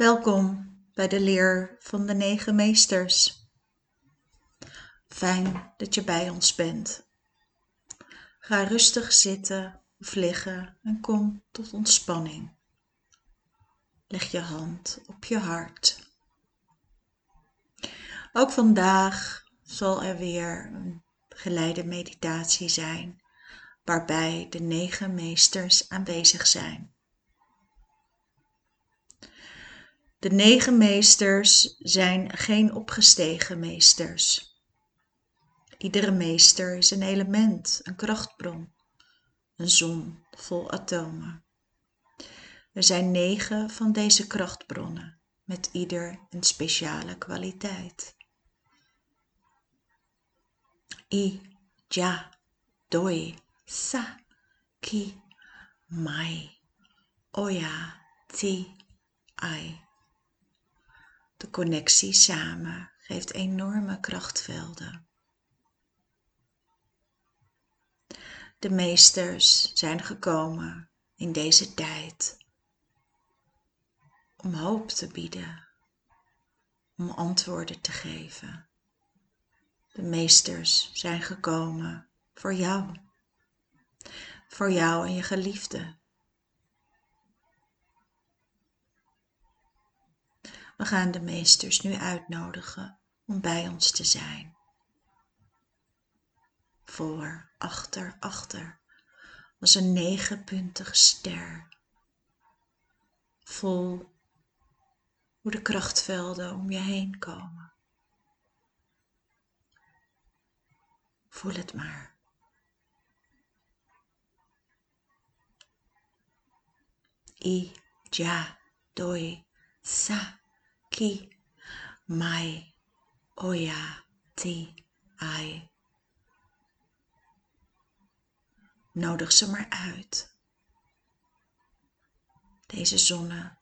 Welkom bij de leer van de negen meesters. Fijn dat je bij ons bent. Ga rustig zitten of liggen en kom tot ontspanning. Leg je hand op je hart. Ook vandaag zal er weer een geleide meditatie zijn waarbij de negen meesters aanwezig zijn. De negen meesters zijn geen opgestegen meesters. Iedere meester is een element, een krachtbron, een zon vol atomen. Er zijn negen van deze krachtbronnen, met ieder een speciale kwaliteit. I, Ja, Doi, Sa, Ki, Mai, Oya, Ti, Ai. De connectie samen geeft enorme krachtvelden. De meesters zijn gekomen in deze tijd om hoop te bieden, om antwoorden te geven. De meesters zijn gekomen voor jou, voor jou en je geliefde. We gaan de meesters nu uitnodigen om bij ons te zijn. Voor, achter, achter, als een negenpuntige ster. Vol hoe de krachtvelden om je heen komen. Voel het maar. I, ja, doi, sa ki, mai, oya, ti, ai. Nodig ze maar uit. Deze zonnen,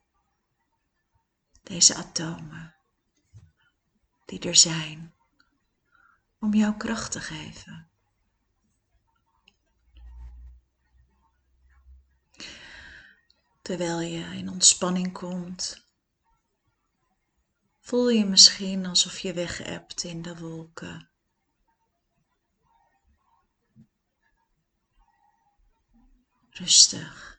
deze atomen, die er zijn om jou kracht te geven. Terwijl je in ontspanning komt, voel je misschien alsof je weg in de wolken. Rustig.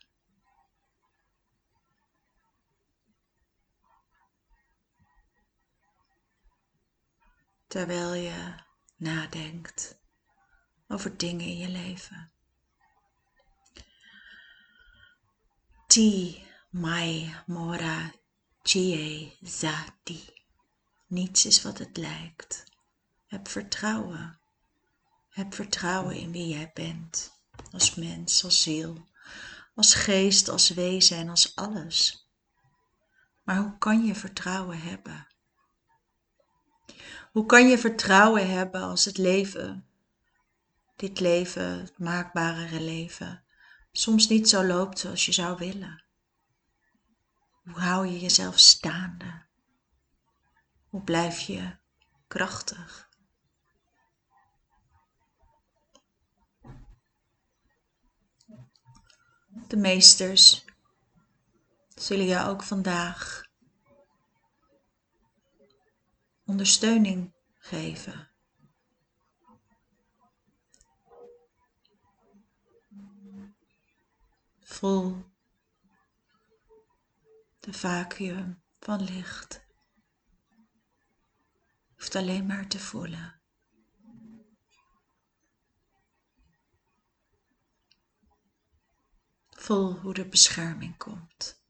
Terwijl je nadenkt over dingen in je leven. Ti mai mora chie zati. Niets is wat het lijkt. Heb vertrouwen. Heb vertrouwen in wie jij bent. Als mens, als ziel, als geest, als wezen en als alles. Maar hoe kan je vertrouwen hebben? Hoe kan je vertrouwen hebben als het leven, dit leven, het maakbare leven, soms niet zo loopt zoals je zou willen? Hoe hou je jezelf staande? Hoe blijf je krachtig? De meesters zullen je ook vandaag ondersteuning geven. Voel de vacuüm van licht hoeft alleen maar te voelen. Voel hoe de bescherming komt.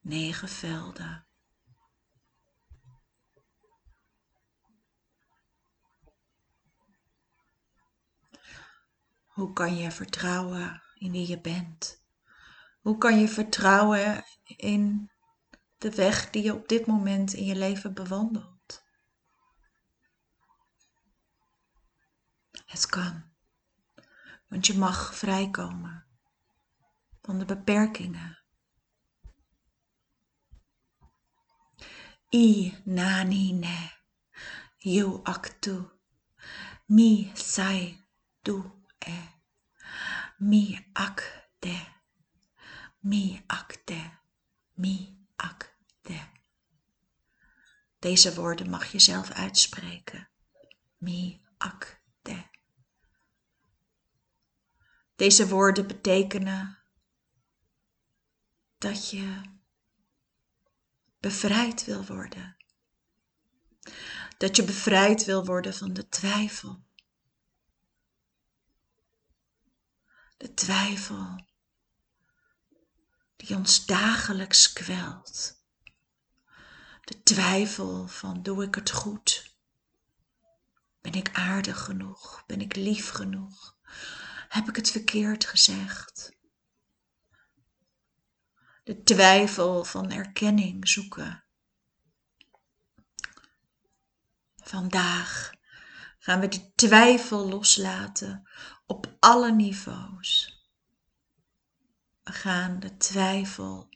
Negen velden. Hoe kan je vertrouwen in wie je bent? Hoe kan je vertrouwen in de weg die je op dit moment in je leven bewandelt. Het kan, want je mag vrijkomen van de beperkingen. I nani ne, you aktu, mi sai du e, mi ak de, Mi akte, mi akte. Deze woorden mag je zelf uitspreken. Mi akte. Deze woorden betekenen dat je bevrijd wil worden. Dat je bevrijd wil worden van de twijfel. De twijfel die ons dagelijks kwelt. De twijfel van doe ik het goed? Ben ik aardig genoeg? Ben ik lief genoeg? Heb ik het verkeerd gezegd? De twijfel van erkenning zoeken. Vandaag gaan we die twijfel loslaten op alle niveaus. We gaan de twijfel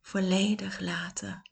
volledig laten.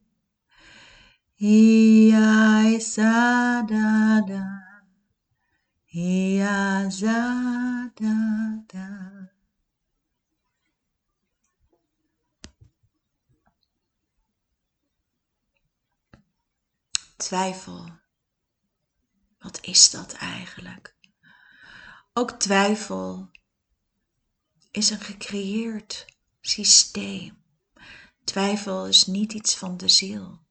Iaisa da da Ia Twijfel. Wat is dat eigenlijk? Ook twijfel is een gecreëerd systeem. Twijfel is niet iets van de ziel.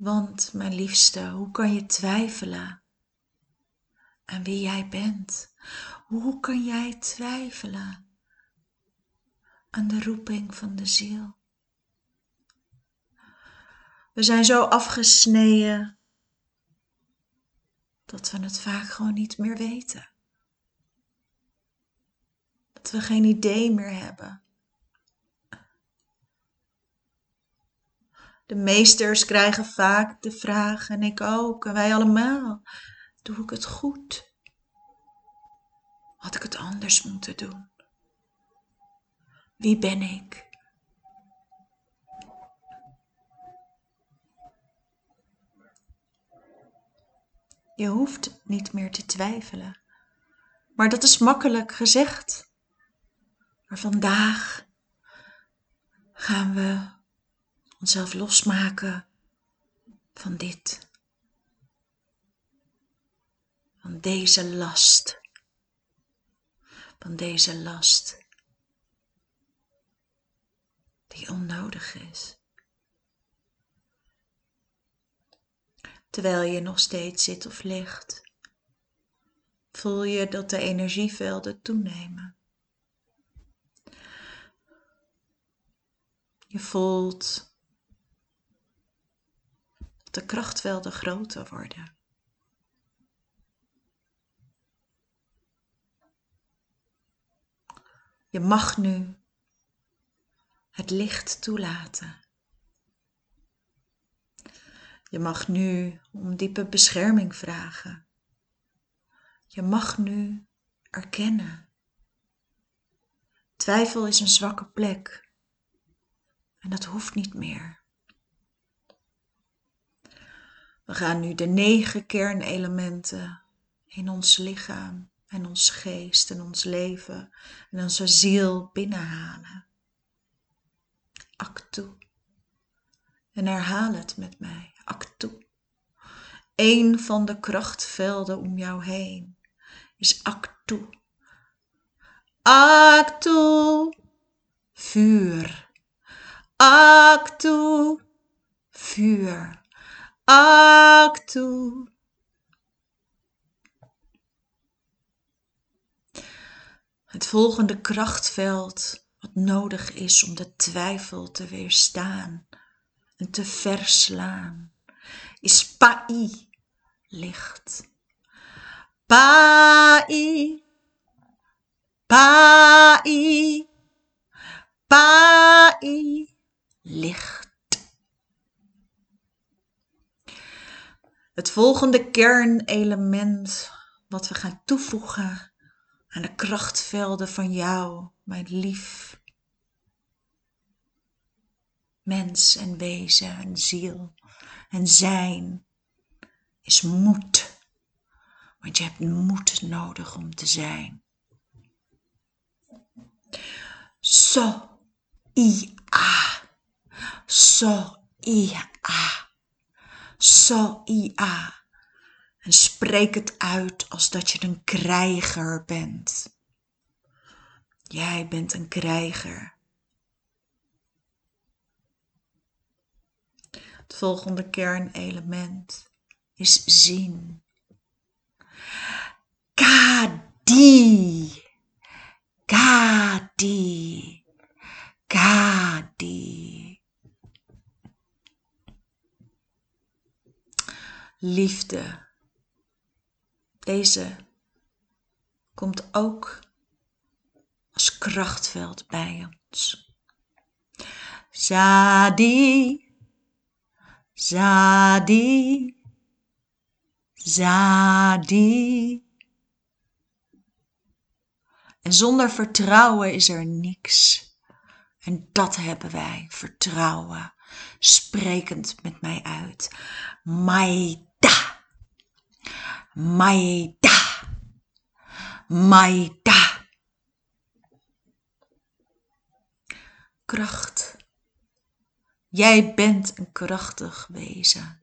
Want, mijn liefste, hoe kan je twijfelen aan wie jij bent? Hoe kan jij twijfelen aan de roeping van de ziel? We zijn zo afgesneden dat we het vaak gewoon niet meer weten dat we geen idee meer hebben. De meesters krijgen vaak de vraag, en ik ook, en wij allemaal, doe ik het goed? Had ik het anders moeten doen? Wie ben ik? Je hoeft niet meer te twijfelen. Maar dat is makkelijk gezegd. Maar vandaag gaan we onszelf losmaken van dit. Van deze last. Van deze last. Die onnodig is. Terwijl je nog steeds zit of ligt, voel je dat de energievelden toenemen. Je voelt de krachtvelden groter worden. Je mag nu het licht toelaten. Je mag nu om diepe bescherming vragen. Je mag nu erkennen. Twijfel is een zwakke plek. En dat hoeft niet meer. We gaan nu de negen kernelementen in ons lichaam en ons geest en ons leven en onze ziel binnenhalen. Actu. En herhaal het met mij. Actu. Eén van de krachtvelden om jou heen is actu. Actu. Vuur. Actu, vuur. Het volgende krachtveld wat nodig is om de twijfel te weerstaan en te verslaan, is Pai, licht. Pai, Pai, Pai, Het volgende kernelement wat we gaan toevoegen aan de krachtvelden van jou, mijn lief mens en wezen en ziel en zijn, is moed. Want je hebt moed nodig om te zijn. So, i, a. So, i, a. En spreek het uit als dat je een krijger bent. Jij bent een krijger. Het volgende kernelement is zien. Kadi. Kadi. Kadi. Liefde. Deze komt ook als krachtveld bij ons. Zadi. Zadi, Zadi. En zonder vertrouwen is er niks. En dat hebben wij, vertrouwen, sprekend met mij uit. Maida, Maida, Maida. Kracht Jij bent een krachtig wezen.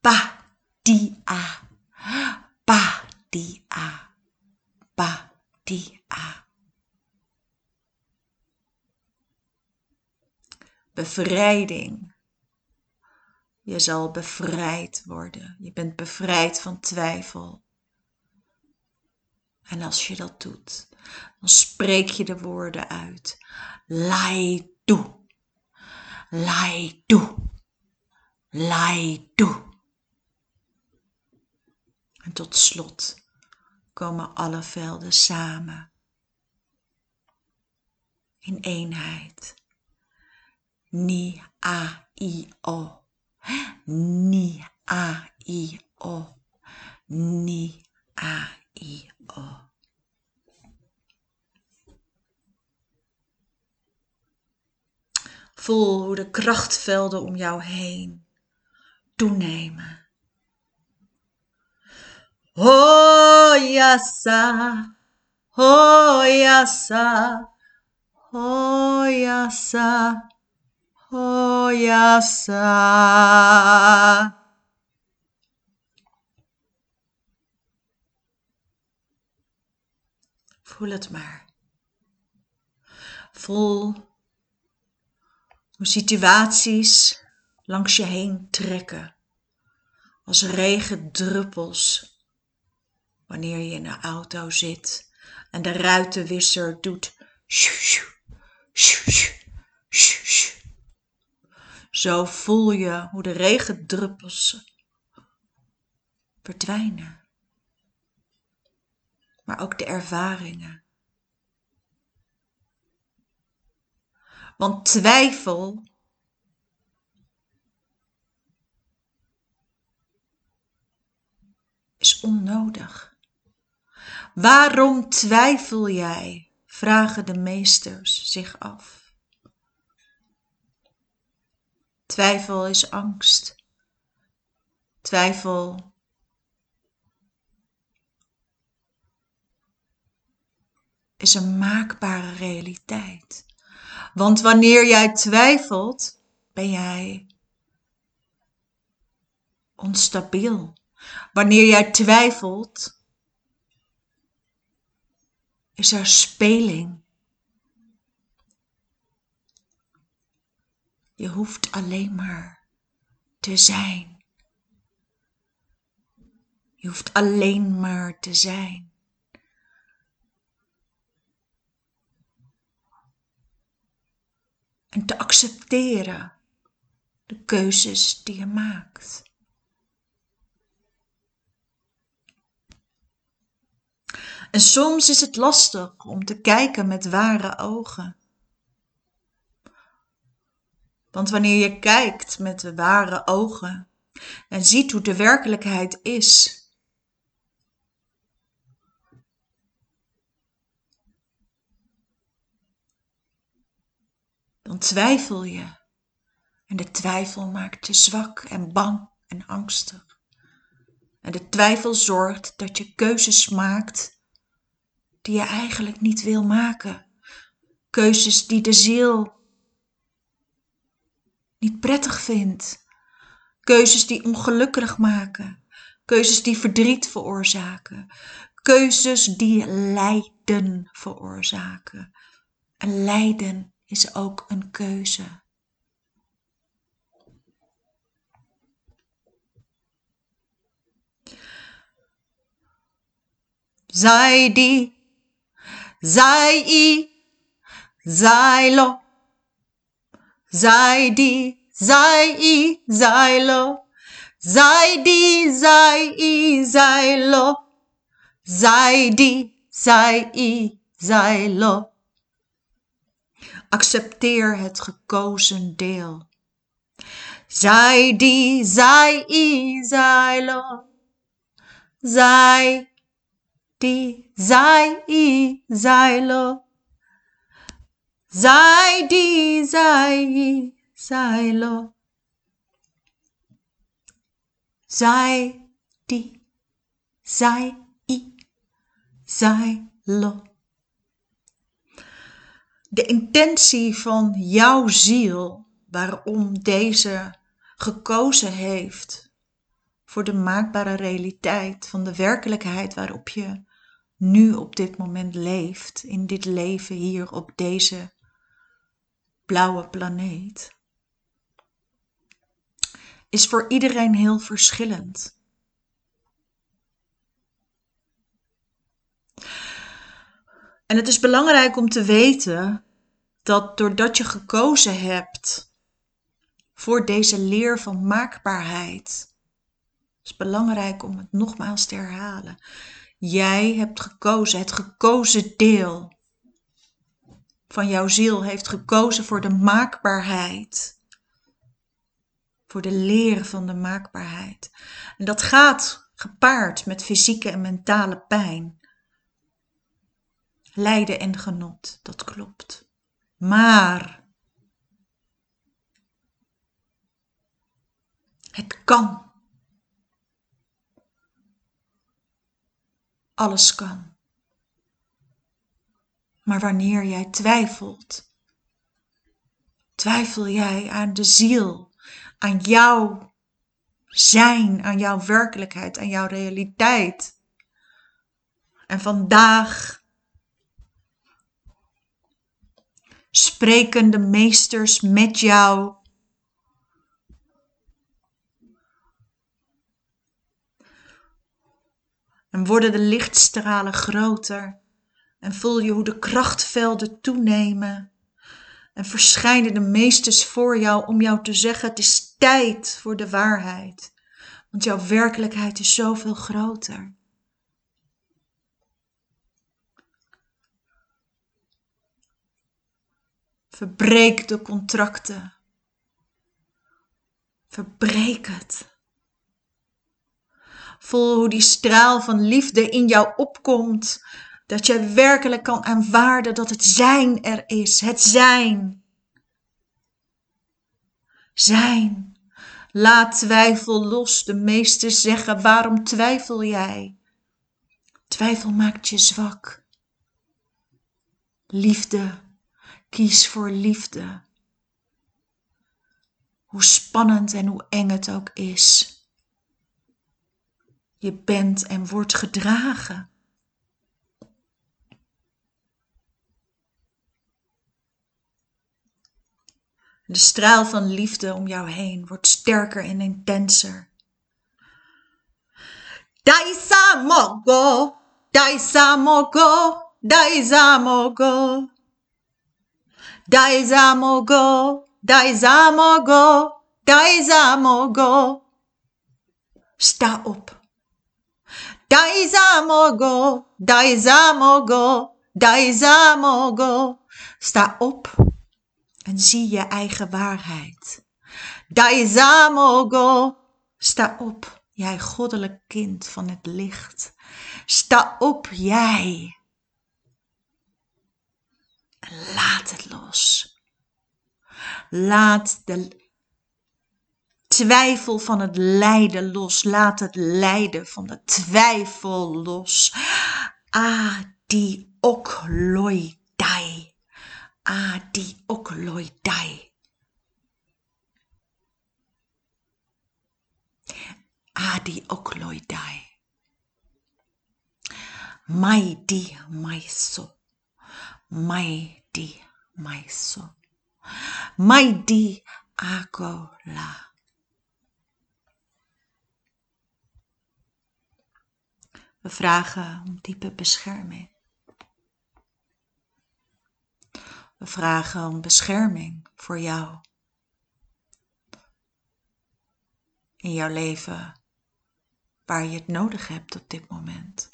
Pa, di, a. Pa, di, a. Pa, di, a. Bevrijding. Je zal bevrijd worden. Je bent bevrijd van twijfel. En als je dat doet, dan spreek je de woorden uit. Lai toe. Laidu. Laidu. En tot slot komen alle velden samen in eenheid. Ni a i o. Ni a i o. Ni a i o. Voel hoe de krachtvelden om jou heen toenemen. Hoyasa, hoyasa, hoyasa, hoyasa. Voel het maar. Voel hoe situaties langs je heen trekken. Als regendruppels wanneer je in een auto zit en de ruitenwisser doet Zo voel je hoe de regendruppels verdwijnen. Maar ook de ervaringen. Want twijfel is onnodig. Waarom twijfel jij? vragen de meesters zich af. Twijfel is angst. Twijfel is een maakbare realiteit. Want wanneer jij twijfelt, ben jij onstabiel. Wanneer jij twijfelt, is er speling. Je hoeft alleen maar te zijn. Je hoeft alleen maar te zijn. en te accepteren de keuzes die je maakt. En soms is het lastig om te kijken met ware ogen. Want wanneer je kijkt met de ware ogen, en ziet hoe de werkelijkheid is, dan twijfel je. En de twijfel maakt je zwak en bang en angstig. En de twijfel zorgt dat je keuzes maakt die je eigenlijk niet wil maken. Keuzes die de ziel niet prettig vindt. Keuzes die ongelukkig maken. Keuzes die verdriet veroorzaken. Keuzes die lijden veroorzaken. En lijden is ook een keuze. Zij die, zij i, zij lo. Zij die, zij i, zij lo. Zij die, zij i, zij lo. Zij die, zij i, zij lo. Accepteer het gekozen deel. Zij die, zij i, zij lo. Zij die, zij i, zij lo. Zij die, zij i, zij lo. Zij die, zij i, lo de intentie van jouw ziel, waarom deze gekozen heeft voor de maakbare realiteit van de werkelijkheid waarop je nu op dit moment leeft, in dit leven hier op deze blauwe planeet, is voor iedereen heel verschillend. En het is belangrijk om te weten dat doordat je gekozen hebt voor deze leer van maakbaarheid, is belangrijk om het nogmaals te herhalen. Jij hebt gekozen, het gekozen deel van jouw ziel heeft gekozen voor de maakbaarheid. Voor de leer van de maakbaarheid. En dat gaat gepaard met fysieke en mentale pijn lijden en genot, dat klopt. Maar het kan. Alles kan. Maar wanneer jij twijfelt, twijfel jij aan de ziel, aan jouw zijn, aan jouw werkelijkheid, aan jouw realiteit. En vandaag spreken de meesters met jou. En worden de lichtstralen groter en voel je hoe de krachtvelden toenemen. En verschijnen de meesters voor jou om jou te zeggen: het is tijd voor de waarheid. Want jouw werkelijkheid is zoveel groter. Verbreek de contracten. Verbreek het. Voel hoe die straal van liefde in jou opkomt. Dat jij werkelijk kan aanvaarden dat het zijn er is. Het zijn. Zijn. Laat twijfel los. De meesten zeggen: waarom twijfel jij? Twijfel maakt je zwak. Liefde Kies voor liefde. Hoe spannend en hoe eng het ook is. Je bent en wordt gedragen. De straal van liefde om jou heen wordt sterker en intenser. Daisa mogo, daisa mogo, daisa mogo. Daizamogo, Daizamogo, Daizamogo. Sta op. Daizamogo, Daizamogo, Daizamogo. Sta op en zie je eigen waarheid. Daizamogo, Sta op, jij goddelijk kind van het licht. Sta op, jij. En laat het los. Laat de twijfel van het lijden los. Laat het lijden van de twijfel los. Adi okloi dai. Adi dai. Adi okloi dai. Mai di maiso. Mai di maiso. Mai di agola. We vragen om diepe bescherming. We vragen om bescherming voor jou. In jouw leven waar je het nodig hebt op dit moment.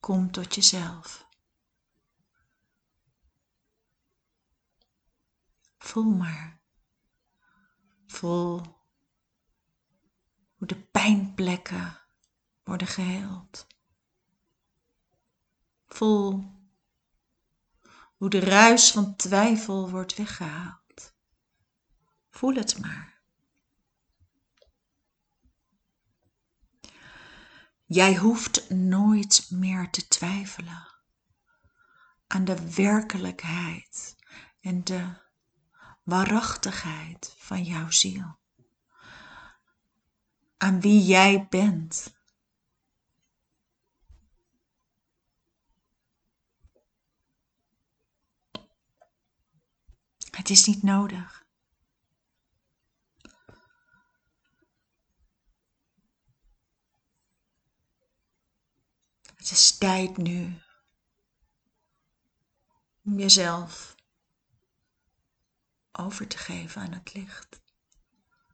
Kom tot jezelf. Voel maar. Voel hoe de pijnplekken worden geheeld. Voel hoe de ruis van twijfel wordt weggehaald. Voel het maar. Jij hoeft nooit meer te twijfelen aan de werkelijkheid en de waarachtigheid van jouw ziel. Aan wie jij bent. Het is niet nodig. Het is tijd nu om jezelf over te geven aan het licht.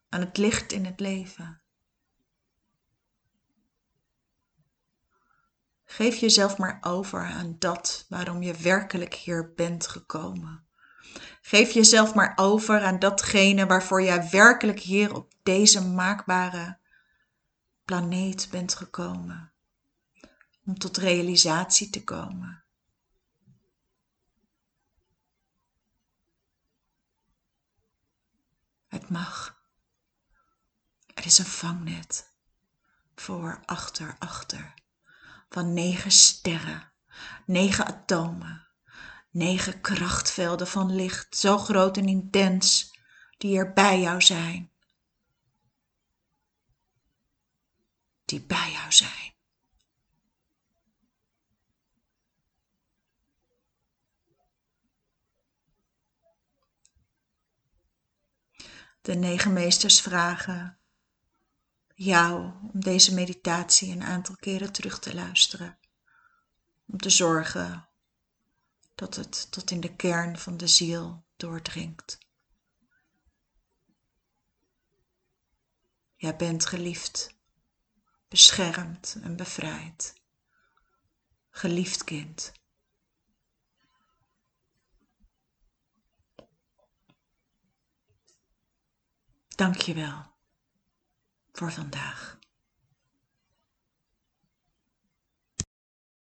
Aan het licht in het leven. Geef jezelf maar over aan dat waarom je werkelijk hier bent gekomen. Geef jezelf maar over aan datgene waarvoor jij werkelijk hier op deze maakbare planeet bent gekomen. Om tot realisatie te komen. Het mag. Er is een vangnet. Voor, achter, achter. Van negen sterren, negen atomen, negen krachtvelden van licht, zo groot en intens, die er bij jou zijn. Die bij jou zijn. de negen meesters vragen jou om deze meditatie een aantal keren terug te luisteren. Om te zorgen dat het tot in de kern van de ziel doordringt. Jij bent geliefd, beschermd en bevrijd. Geliefd kind. Dank je wel voor vandaag.